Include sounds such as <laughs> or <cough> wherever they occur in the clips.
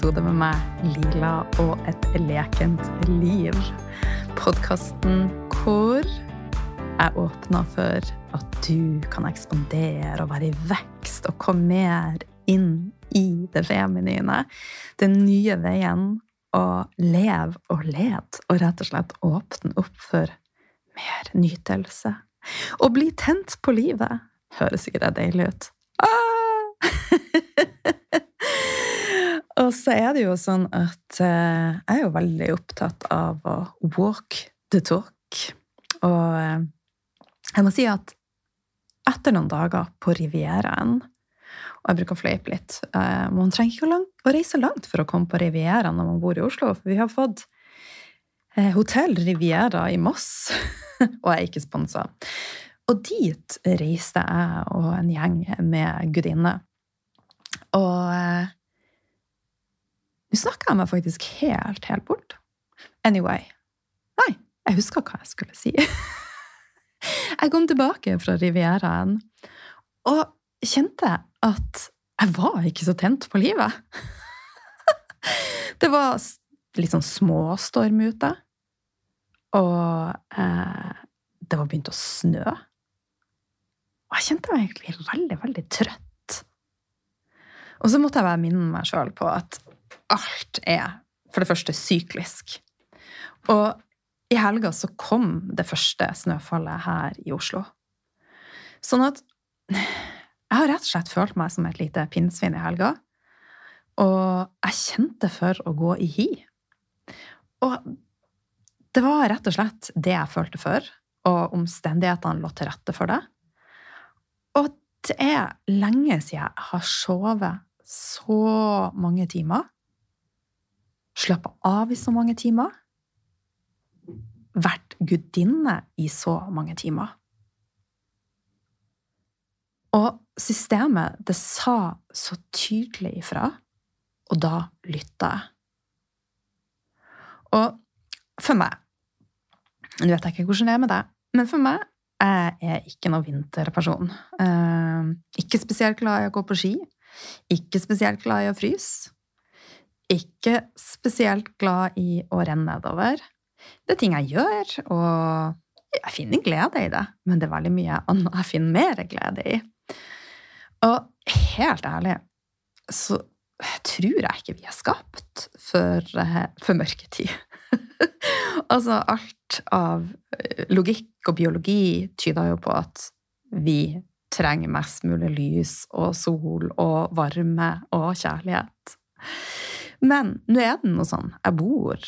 episode med meg, Lila, og et lekent liv. Podkasten hvor jeg åpner for at du kan ekspandere og være i vekst og komme mer inn i det feminine. Den nye veien å leve og lede, og rett og slett åpne opp for mer nytelse. Å bli tent på livet høres ikke det deilig ut? Ah! <laughs> Og så er det jo sånn at eh, jeg er jo veldig opptatt av å walk the talk. Og eh, jeg må si at etter noen dager på Rivieraen Og jeg bruker å fleipe litt. Eh, man trenger ikke å, langt, å, reise langt for å komme på Rivieraen når man bor i Oslo, for vi har fått eh, Hotell Riviera i Moss, <laughs> og jeg er ikke sponsa. Og dit reiste jeg og en gjeng med gudinner. Og eh, nå snakka jeg meg faktisk helt, helt bort. Anyway. Nei, jeg huska hva jeg skulle si. <laughs> jeg kom tilbake fra Rivieraen og kjente at jeg var ikke så tent på livet. <laughs> det var litt sånn småstorm ute. Og eh, det var begynt å snø. Og jeg kjente meg egentlig veldig, veldig trøtt. Og så måtte jeg bare minne meg sjøl på at alt er for det første syklisk. Og i helga så kom det første snøfallet her i Oslo. Sånn at jeg har rett og slett følt meg som et lite pinnsvin i helga. Og jeg kjente for å gå i hi. Og det var rett og slett det jeg følte for, og omstendighetene lå til rette for det. Og det er lenge siden jeg har sovet så mange timer Slappe av i så mange timer. Vært gudinne i så mange timer. Og systemet, det sa så tydelig ifra, og da lytta jeg. Og for meg Nå vet jeg ikke hvordan det er med deg, men for meg jeg er ikke noen vinterperson. Eh, ikke spesielt glad i å gå på ski. Ikke spesielt glad i å fryse ikke spesielt glad i å renne nedover. Det er ting jeg gjør, og jeg finner glede i det, men det er veldig mye annet jeg finner mer glede i. Og helt ærlig så tror jeg ikke vi er skapt for, eh, for mørketid. <laughs> altså, alt av eh, logikk og biologi tyder jo på at vi trenger mest mulig lys og sol og varme og kjærlighet. Men nå er det noe sånn Jeg bor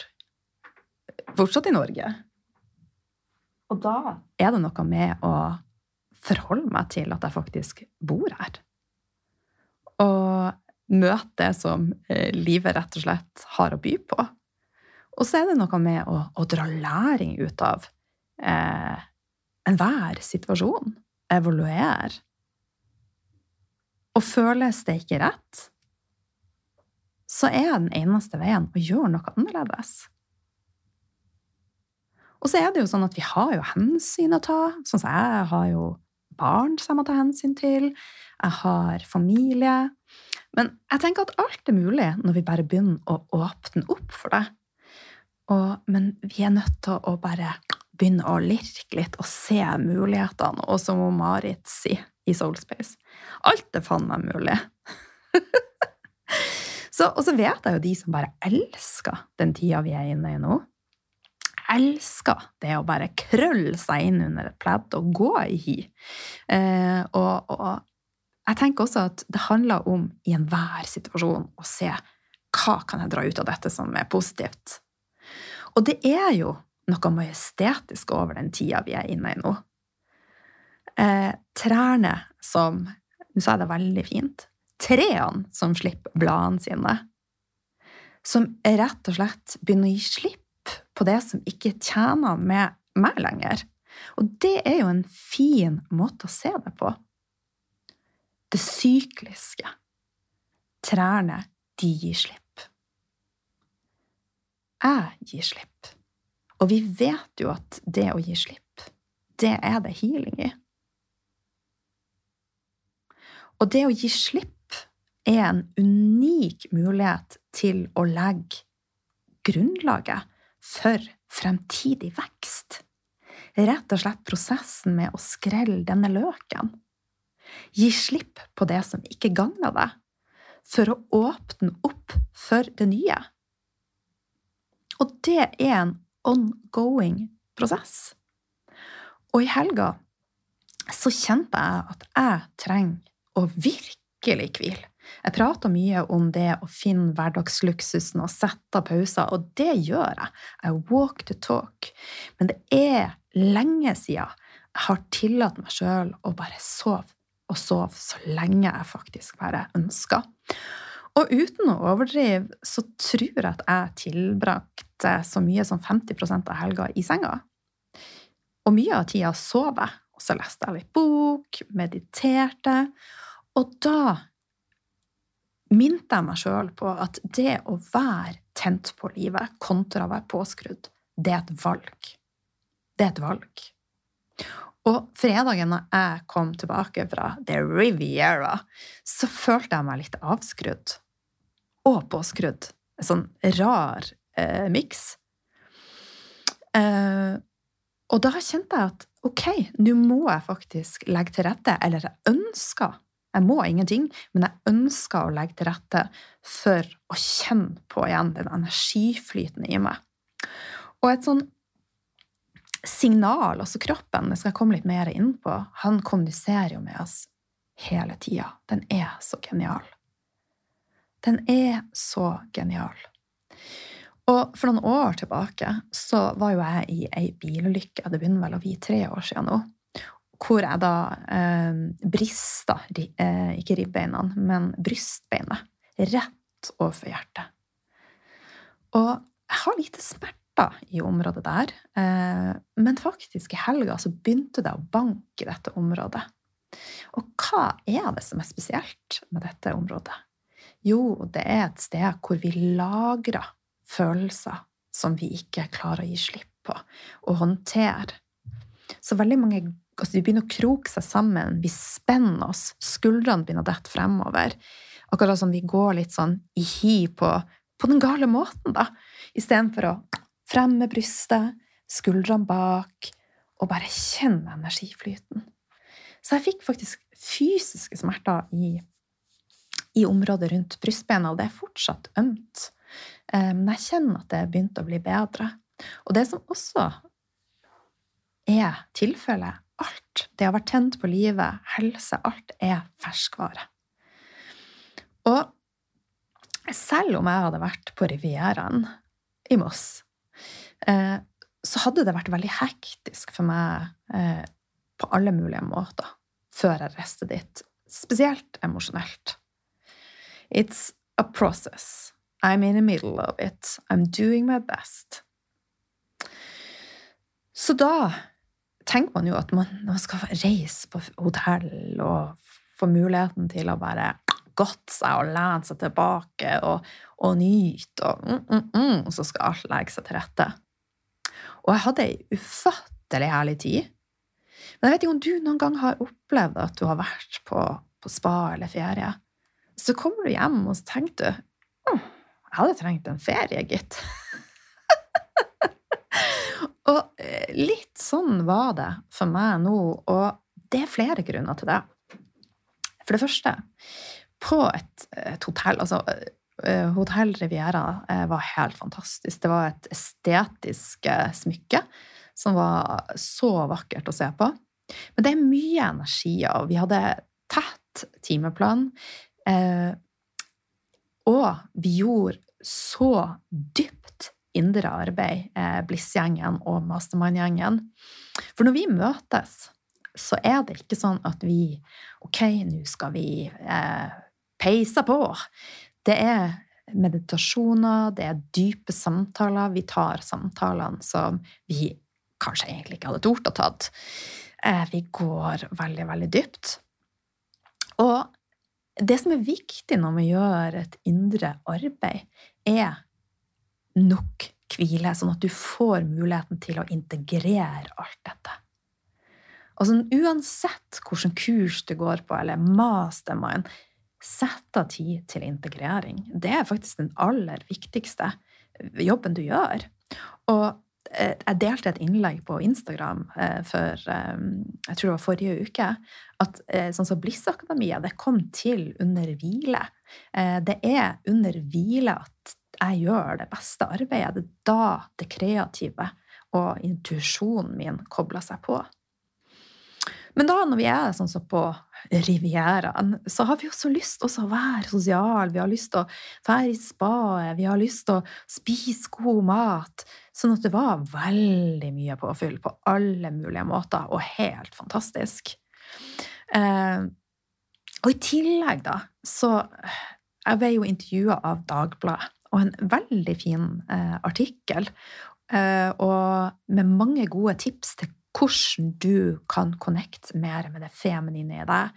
fortsatt i Norge. Og da er det noe med å forholde meg til at jeg faktisk bor her. Og møte det som eh, livet rett og slett har å by på. Og så er det noe med å, å dra læring ut av eh, enhver situasjon. Evaluere. Og føles det ikke rett, så er den eneste veien å gjøre noe annerledes. Og så er det jo sånn at vi har jo hensyn å ta. Sånn som jeg har jo barn som jeg må ta hensyn til. Jeg har familie. Men jeg tenker at alt er mulig når vi bare begynner å åpne opp for det. Og, men vi er nødt til å bare begynne å lirke litt og se mulighetene. Og som Marit sier i Soulspace alt er faen meg mulig. <laughs> Og så vet jeg jo de som bare elsker den tida vi er inne i nå. Elsker det å bare krølle seg inn under et pledd og gå i hi. Eh, og, og, jeg tenker også at det handler om i enhver situasjon å se hva kan jeg dra ut av dette som er positivt. Og det er jo noe majestetisk over den tida vi er inne i nå. Eh, trærne som Nå sa jeg det veldig fint trærne som slipper bladene sine. Som rett og slett begynner å gi slipp på det som ikke tjener med meg lenger. Og det er jo en fin måte å se det på. Det sykliske. Trærne, de gir slipp. Jeg gir slipp. Og vi vet jo at det å gi slipp, det er det healing i. Og det å gi slipp er en unik mulighet til å legge grunnlaget for fremtidig vekst. Rett og slett prosessen med å skrelle denne løken. Gi slipp på det som ikke gagner deg, for å åpne opp for det nye. Og det er en ongoing prosess. Og i helga så kjente jeg at jeg trenger å virkelig hvile. Jeg prater mye om det å finne hverdagsluksusen og sette av pauser, og det gjør jeg. I walk the talk. Men det er lenge siden jeg har tillatt meg sjøl å bare sove og sove så lenge jeg faktisk bare ønsker. Og uten å overdrive, så tror jeg at jeg tilbrakte så mye som 50% av helga i senga. Og mye av tida sov jeg, og så leste jeg litt bok, mediterte. Og da minte jeg meg sjøl på at det å være tent på livet kontra å være påskrudd, det er et valg. Det er et valg. Og fredagen da jeg kom tilbake fra The Riviera, så følte jeg meg litt avskrudd. Og påskrudd. En sånn rar eh, miks. Eh, og da kjente jeg at ok, nå må jeg faktisk legge til rette, eller jeg ønsker jeg må ingenting, men jeg ønsker å legge til rette for å kjenne på igjen den energiflyten i meg. Og et sånn signal, altså kroppen, det skal jeg komme litt mer inn på, han kommuniserer jo med oss hele tida. Den er så genial. Den er så genial. Og for noen år tilbake så var jo jeg i ei bilulykke, det begynner vel å bli tre år siden nå, hvor jeg da eh, brista, eh, ikke ribbeina, men brystbeinet, rett overfor hjertet. Og jeg har lite smerter i området der, eh, men faktisk i helga så begynte det å banke i dette området. Og hva er det som er spesielt med dette området? Jo, det er et sted hvor vi lagrer følelser som vi ikke klarer å gi slipp på og håndtere. Så veldig mange altså De begynner å kroke seg sammen, vi spenner oss, skuldrene begynner å dette fremover. Akkurat som vi går litt sånn i hi på, på den gale måten, da. Istedenfor å fremme brystet, skuldrene bak, og bare kjenne energiflyten. Så jeg fikk faktisk fysiske smerter i, i området rundt brystbena, og det er fortsatt ømt. Eh, men jeg kjenner at det begynte å bli bedre. Og det som også er tilfellet, alt. Det har vært tent på livet, helse, alt er ferskvare. Og selv om jeg hadde vært på Rivieraen i Moss, eh, så hadde det vært veldig hektisk for meg eh, på alle mulige måter før jeg reiste dit. Spesielt emosjonelt. It's a process. I'm in the middle of it. I'm doing my best. Så da tenker man jo at man, man skal reise på hotell og få muligheten til å bare godte seg og lene seg tilbake og, og nyte, og, mm, mm, mm, så skal alt legge seg til rette. Og jeg hadde ei ufattelig herlig tid. Men jeg vet ikke om du noen gang har opplevd at du har vært på, på spa eller ferie. Så kommer du hjem og så tenker du jeg hadde trengt en ferie, gitt. <laughs> Og eh, litt sånn var det for meg nå, og det er flere grunner til det. For det første, på et, et hotell altså eh, Hotell Riviera eh, var helt fantastisk. Det var et estetisk smykke som var så vakkert å se på. Men det er mye energi, og vi hadde tett timeplan. Og vi gjorde så dypt indre arbeid, eh, Bliss-gjengen og Mastermind-gjengen. For når vi møtes, så er det ikke sånn at vi Ok, nå skal vi eh, peise på. Det er meditasjoner, det er dype samtaler. Vi tar samtalene som vi kanskje egentlig ikke hadde tort å tatt. Eh, vi går veldig, veldig dypt. Og det som er viktig når vi gjør et indre arbeid, er nok hvile, sånn at du får muligheten til å integrere alt dette. Og sånn, uansett hvilken kurs du går på, eller mastermind, sett av tid til integrering. Det er faktisk den aller viktigste jobben du gjør. Og eh, jeg delte et innlegg på Instagram eh, for eh, jeg tror det var forrige uke. At sånn som Bliss-akademiet, det kom til under hvile. Det er under hvile at jeg gjør det beste arbeidet. Det er da det kreative og intuisjonen min kobler seg på. Men da når vi er sånn som på Rivieraen, så har vi også lyst til å være sosiale. Vi har lyst til å være i spaet, vi har lyst til å spise god mat. Sånn at det var veldig mye påfyll på alle mulige måter, og helt fantastisk. Eh, og i tillegg, da, så Jeg ble jo intervjua av Dagbladet, og en veldig fin eh, artikkel. Eh, og med mange gode tips til hvordan du kan connecte mer med det feminine i deg.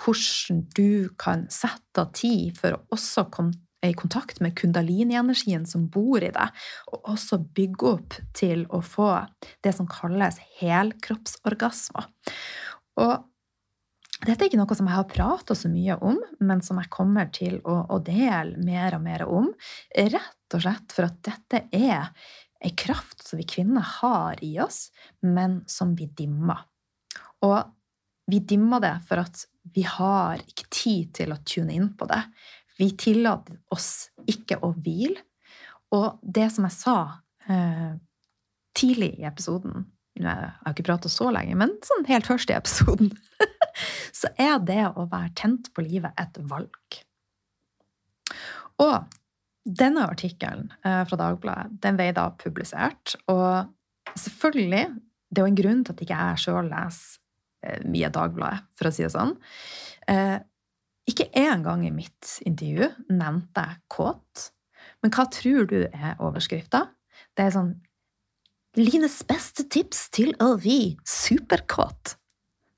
Hvordan du kan sette av tid for å også komme i kontakt med kundalini-energien som bor i deg, og også bygge opp til å få det som kalles helkroppsorgasmer. Og dette er ikke noe som jeg har prata så mye om, men som jeg kommer til å, å, dele mer og mer om, rett og slett for at dette er ei kraft som vi kvinner har i oss, men som vi dimmer. Og vi dimmer det for at vi har ikke tid til å tune inn på det. Vi tillater oss ikke å hvile. Og det som jeg sa eh, tidlig i episoden Jeg har ikke prata så lenge, men sånn helt først i episoden <laughs> <laughs> Så er det å være tent på livet et valg. Og denne artikkelen eh, fra Dagbladet den ble da publisert. Og selvfølgelig, det er jo en grunn til at ikke jeg sjøl leser eh, mye Dagbladet, for å si det sånn. Ikke ikke engang i mitt intervju nevnte jeg kåt. Men hva tror du er overskrifta? Det er sånn Lines beste tips til å bli superkåt.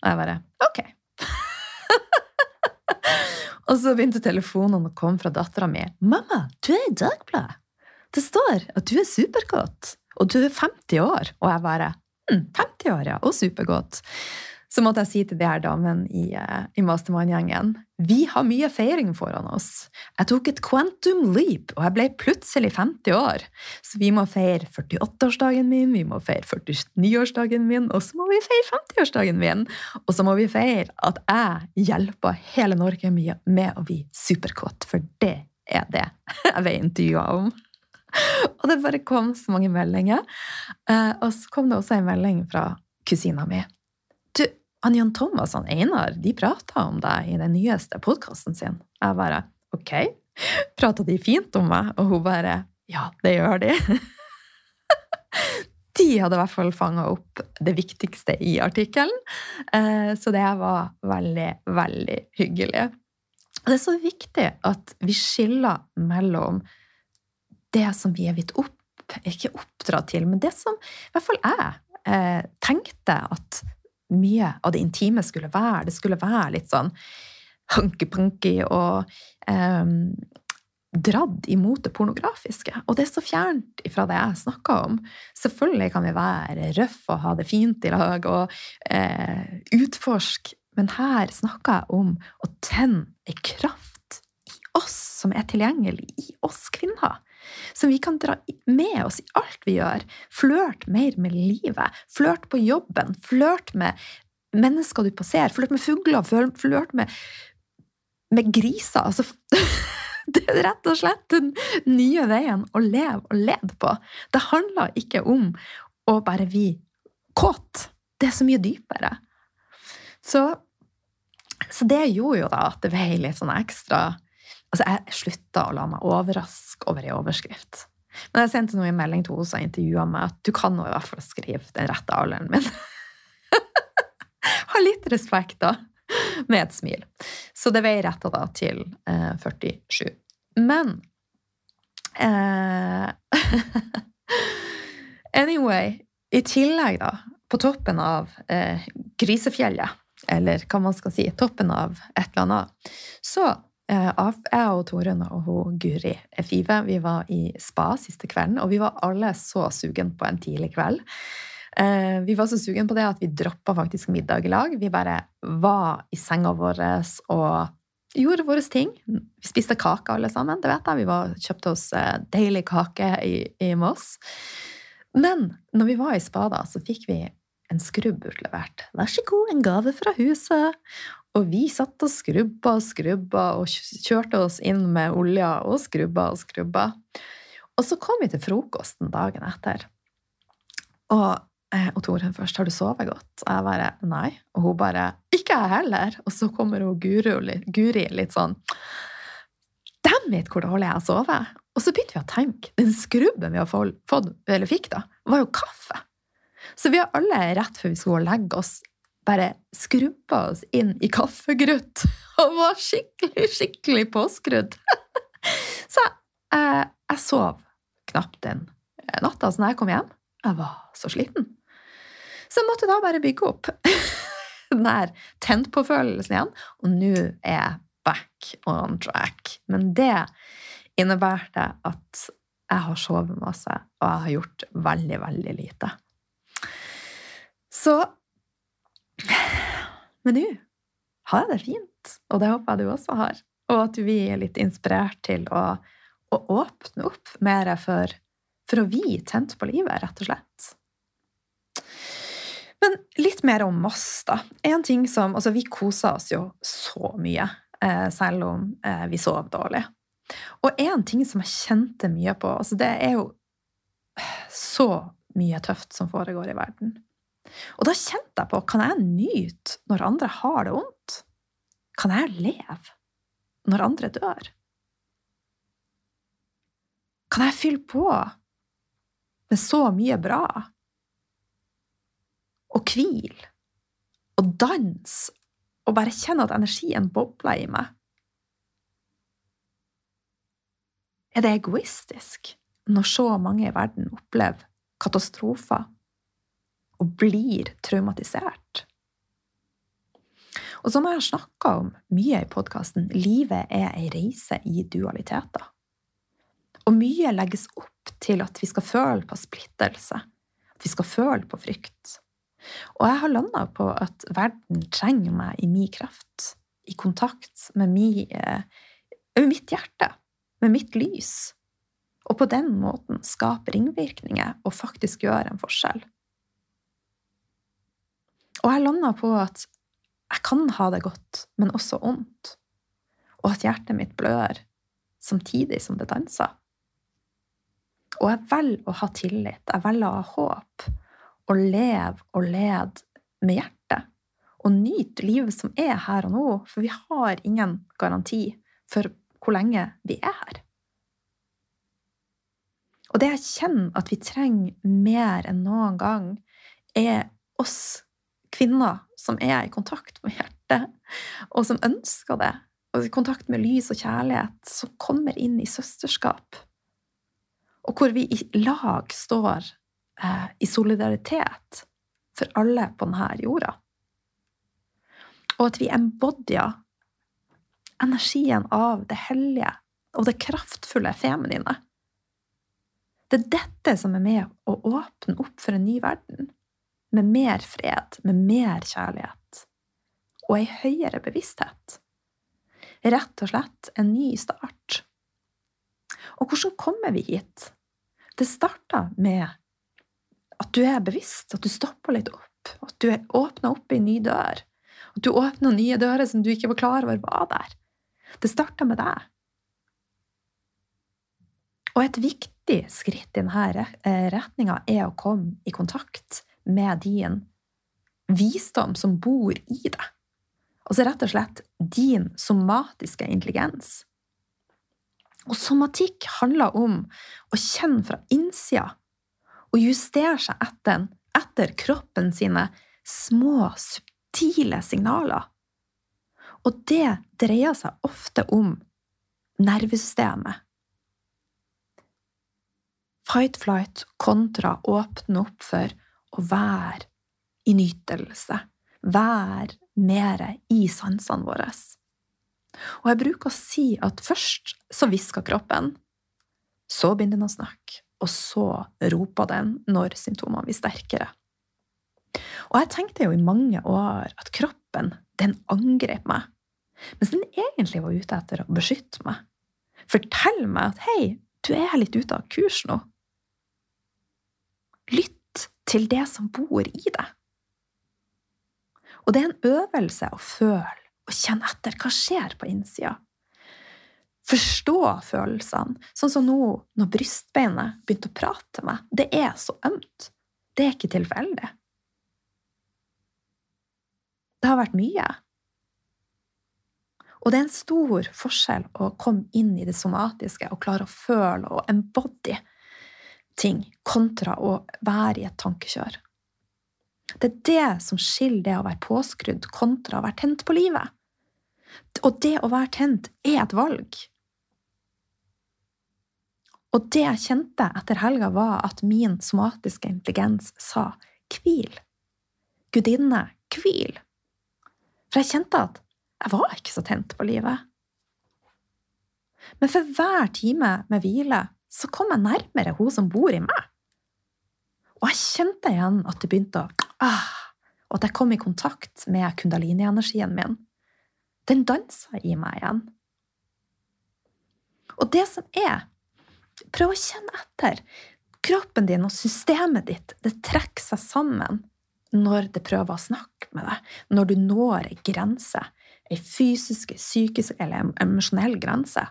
Og jeg bare Ok. <laughs> Og så begynte telefonene å komme fra dattera mi. 'Mamma, du er i Dagbladet! Det står at du er supergodt, og du er 50 år.' Og jeg bare hm, 50 år, ja, og supergodt så måtte jeg si til de her damene i, eh, i Mastermann-gjengen vi har mye feiring foran oss. Jeg tok et quantum leap, og jeg ble plutselig 50 år. Så vi må feire 48-årsdagen min, vi må feire 49-årsdagen min, og så må vi feire 50-årsdagen min. Og så må vi feire at jeg hjelper hele Norge mye med å bli superkåt, for det er det jeg ble intervjua om. Og det bare kom så mange meldinger. Eh, og så kom det også en melding fra kusina mi. Du, han Jan Thomas og Einar de prata om deg i den nyeste podkasten sin. Jeg bare ok. Prata de fint om meg? Og hun bare ja, det gjør de. <laughs> de hadde i hvert fall fanga opp det viktigste i artikkelen. Eh, så det var veldig, veldig hyggelig. Og det er så viktig at vi skiller mellom det som vi er blitt opp, ikke oppdratt til, men det som i hvert fall jeg eh, tenkte at mye av det intime skulle være. Det skulle være litt sånn hanky-panky og um, dratt imot det pornografiske. Og det er så fjernt ifra det jeg snakka om. Selvfølgelig kan vi være røff og ha det fint i lag og eh, utforske, men her snakker jeg om å tenne ei kraft i oss som er tilgjengelig i oss kvinner som vi kan dra med oss i alt vi gjør. Flørt mer med livet. Flørt på jobben. Flørt med mennesker du passerer. Flørt med fugler. Flørt med, med griser. Altså, <laughs> det er rett og slett den nye veien å leve og lede på. Det handler ikke om å bare bli kåt. Det er så mye dypere. Så, så det gjorde jo da at det ble litt sånn ekstra Altså, jeg slutta å la meg overraske over ei overskrift. Men jeg sendte noe i melding til henne som intervjua meg, at du kan nå i hvert fall skrive den rette alderen min. <laughs> ha litt respekt, da. Med et smil. Så det vei retta da til eh, 47. Men eh, <laughs> Anyway, i tillegg, da, på toppen av eh, Grisefjellet, eller hva man skal si, toppen av et eller annet, så Eh, jeg og Torunn og hun Guri Five vi var i spa siste kvelden, og vi var alle så sugen på en tidlig kveld. Eh, vi var så sugen på det at vi droppa faktisk middag i lag. Vi bare var i senga vår og gjorde våre ting. Vi spiste kake alle sammen, det vet jeg. Vi var, kjøpte oss eh, deilig kake i, i Moss. Men når vi var i spa, da, så fikk vi en skrubb utlevert. Vær så god, en gave fra huset. Og vi satt og skrubba og skrubba og kjørte oss inn med olja og skrubba og skrubba. Og så kom vi til frokosten dagen etter. Og, eh, og Tore først 'Har du sovet godt?' Og jeg bare 'Nei'. Og hun bare 'Ikke jeg heller'. Og så kommer hun Guri, Guri litt sånn Dammit, hvor dårlig jeg har sovet! Og så begynte vi å tenke. Den skrubben vi har fått, eller fikk, da, var jo kaffe. Så vi har alle rett før vi skulle legge oss, bare skrubba oss inn i kaffegrutt <laughs> og var skikkelig, skikkelig påskrudd. <laughs> Så eh, jeg sov knapt den natta. Så når jeg kom hjem, jeg var så sliten. Så jeg måtte da bare bygge opp <laughs> den der tent-på-følelsen igjen. Og nå er jeg back on track. Men det innebærte at jeg har sovet masse, og jeg har gjort veldig, veldig lite. Så Men nå har jeg det fint, og det håper jeg du også har. Og at vi er litt inspirert til å å åpne opp mer for, for å bli tent på livet, rett og slett. Men litt mer om oss, da. En ting som, altså Vi koser oss jo så mye, eh, selv om eh, vi sov dårlig. Og en ting som jeg kjente mye på altså Det er jo så mye tøft som foregår i verden. Og da kjente jeg på kan jeg nyte når andre har det vondt? Kan jeg leve når andre dør? Kan jeg fylle på med så mye bra? Og hvile og danse og bare kjenne at energien bobler i meg? Er det egoistisk når så mange i verden opplever katastrofer og blir traumatisert? Og som jeg har snakka om mye i podkasten, livet er ei reise i dualiteter. Og mye legges opp til at vi skal føle på splittelse. At vi skal føle på frykt. Og jeg har landa på at verden trenger meg i min kraft. I kontakt med, mi, eh, med mitt hjerte. Med mitt lys. Og på den måten skape ringvirkninger og faktisk gjøre en forskjell. Og jeg landa på at jeg kan ha det godt, men også vondt. Og at hjertet mitt blør samtidig som det danser. Og jeg velger å ha tillit, jeg velger å ha håp, og leve og lede med hjertet. Og nyte livet som er her og nå, for vi har ingen garanti for hvor lenge vi er her. Og det jeg kjenner at vi trenger mer enn noen gang, er oss kvinner som er i kontakt med hjertet, og som ønsker det. Og i kontakt med lys og kjærlighet, som kommer inn i søsterskap og hvor vi i lag står eh, i solidaritet for alle på denne jorda. Og at vi embodyer energien av det hellige og det kraftfulle feminine. Det er dette som er med å åpne opp for en ny verden. Med mer fred, med mer kjærlighet. Og ei høyere bevissthet. Rett og slett en ny start. Og hvordan kommer vi hit? Det starter med at du er bevisst, at du stopper litt opp, at du åpner opp en ny dør. At du åpner nye dører som du ikke var klar over var der. Det starter med deg. Og et viktig skritt i denne eh, retninga er å komme i kontakt med din visdom som bor i deg. Altså rett og slett din somatiske intelligens. Og somatikk handler om å kjenne fra innsida og justere seg etter, etter kroppen sine små, subtile signaler. Og det dreier seg ofte om nervesystemet. Fight-flight kontra åpne opp for å være i nytelse, være mer i sansene våre. Og jeg bruker å si at først så hvisker kroppen, så begynner den å snakke, og så roper den når symptomene blir sterkere. Og jeg tenkte jo i mange år at kroppen, den angrep meg. Mens den egentlig var ute etter å beskytte meg. Fortell meg at hei, du er litt ute av kurs nå. Lytt til det som bor i deg. Og det er en øvelse å føle og kjenne etter hva skjer på innsida. Forstå følelsene, sånn som nå når brystbeinet begynte å prate til meg. Det er så ømt. Det er ikke tilfeldig. Det har vært mye. Og det er en stor forskjell å komme inn i det somatiske og klare å føle og embody ting, kontra å være i et tankekjør. Det er det som skiller det å være påskrudd kontra å være tent på livet. Og det å være tent er et valg. Og det jeg kjente etter helga, var at min somatiske intelligens sa hvil. Gudinne, hvil. For jeg kjente at jeg var ikke så tent på livet. Men for hver time med hvile så kom jeg nærmere hun som bor i meg. Og jeg kjente igjen at det begynte å ah, Og at jeg kom i kontakt med kundalini-energien min. Den dansa i meg igjen. Og det som er Prøv å kjenne etter. Kroppen din og systemet ditt det trekker seg sammen når det prøver å snakke med deg, når du når ei grense, ei fysisk, psykisk eller emosjonell grense.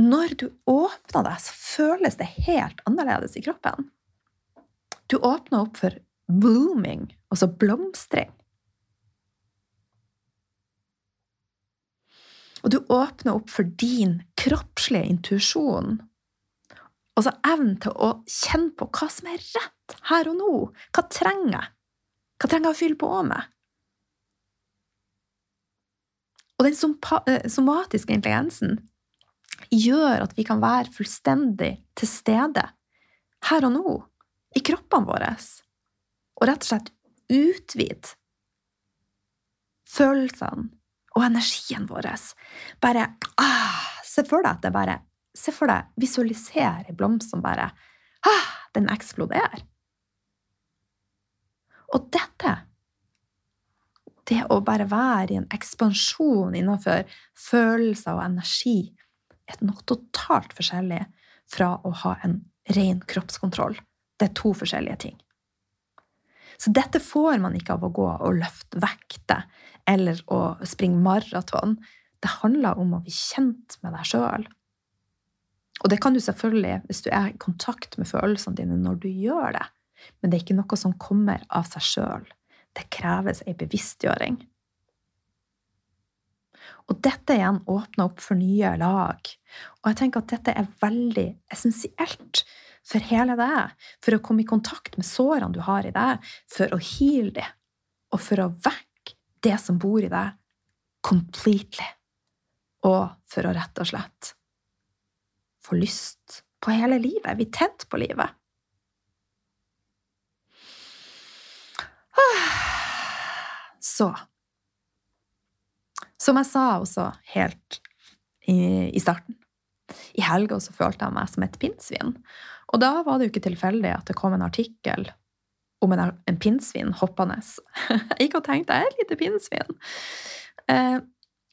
Når du åpner deg, så føles det helt annerledes i kroppen. Du åpner opp for blooming, altså blomstring. Og du åpner opp for din kroppslige intuisjon. Og så evnen til å kjenne på hva som er rett her og nå. Hva trenger jeg? Hva trenger jeg å fylle på med? Og den eh, somatiske intelligensen gjør at vi kan være fullstendig til stede her og nå, i kroppene våre, og rett og slett utvide følelsene og energien vår. Bare ah, Se for deg at det bare Se for deg, visualiser ei blomst som bare ah, Den eksploderer. Og dette Det å bare være i en ekspansjon innenfor følelser og energi er noe totalt forskjellig fra å ha en ren kroppskontroll. Det er to forskjellige ting. Så dette får man ikke av å gå og løfte vekter eller å springe maraton. Det handler om å bli kjent med deg sjøl. Og det kan du selvfølgelig hvis du er i kontakt med følelsene dine når du gjør det. Men det er ikke noe som kommer av seg sjøl. Det kreves ei bevisstgjøring. Og dette igjen åpner opp for nye lag. Og jeg tenker at dette er veldig essensielt for hele deg, for å komme i kontakt med sårene du har i deg, for å heale dem, og for å vekke det som bor i deg, completely. Og for å rett og slett få lyst på hele livet. Vi er tent på livet. Så Som jeg sa også helt i, i starten I helga så følte jeg meg som et pinnsvin. Og da var det jo ikke tilfeldig at det kom en artikkel om en, en pinnsvin hoppende. <laughs> Jeg gikk og tenkte jeg er et lite pinnsvin. Eh,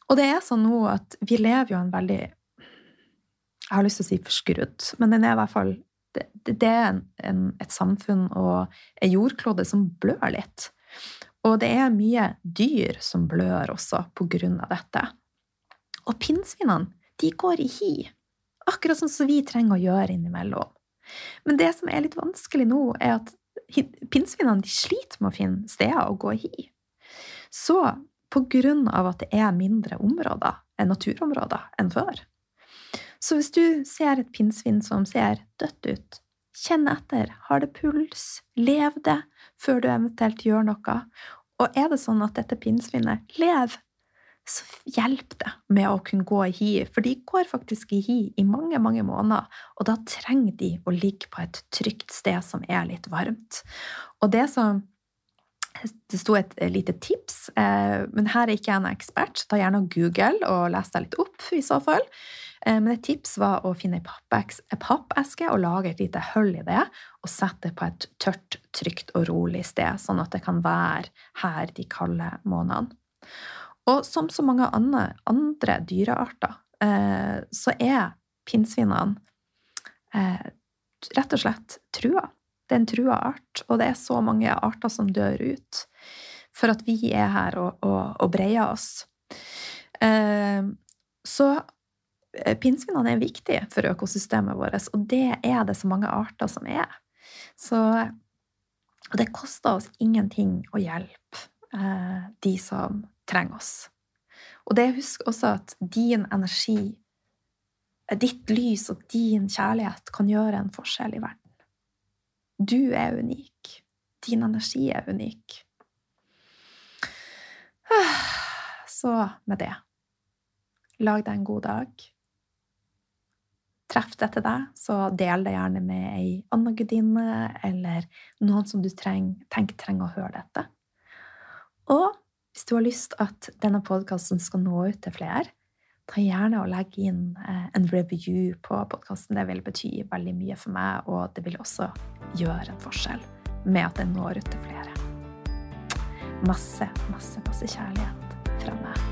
og det er sånn nå at vi lever jo en veldig Jeg har lyst til å si forskrudd, men den er i hvert fall det, det er en, en, et samfunn og en jordklode som blør litt. Og det er mye dyr som blør også på grunn av dette. Og pinnsvinene, de går i hi. Akkurat sånn som vi trenger å gjøre innimellom. Men det som er litt vanskelig nå, er at pinnsvinene sliter med å finne steder å gå i hi. Så på grunn av at det er mindre områder, naturområder, enn før. Så hvis du ser et pinnsvin som ser dødt ut, kjenn etter. Har det puls? Lev det før du eventuelt gjør noe. Og er det sånn at dette pinnsvinet lever, så hjelp det med å kunne gå i hi. For de går faktisk i hi i mange, mange måneder, og da trenger de å ligge på et trygt sted som er litt varmt. Og det som det sto et lite tips, eh, men her er ikke jeg en ekspert. Ta gjerne Google og les deg litt opp i så fall. Eh, men et tips var å finne ei pappeske og lage et lite hull i det, og sette det på et tørt, trygt og rolig sted, sånn at det kan være her de kalde månedene. Og som så mange andre, dyrearter, eh, så er pinnsvinene eh, rett og slett trua. Det er en trua art, og det er så mange arter som dør ut for at vi er her og, og, og breier oss. Så pinnsvinene er viktige for økosystemet vårt, og det er det så mange arter som er. Så og det koster oss ingenting å hjelpe eh, de som trenger oss. Og det husk også at din energi, eh, ditt lys og din kjærlighet kan gjøre en forskjell i verden. Du er unik. Din energi er unik. <sighs> Så med det Lag deg en god dag. Treff dette deg, så del det gjerne med ei anna gudinne eller noen som du treng, tenker trenger å høre dette. Og hvis du har lyst at denne podkasten skal nå ut til flere, ta gjerne og legg inn eh, en review på podkasten. Det vil bety veldig mye for meg, og det vil også gjøre en forskjell med at den når ut til flere. Masse, masse, masse kjærlighet fra meg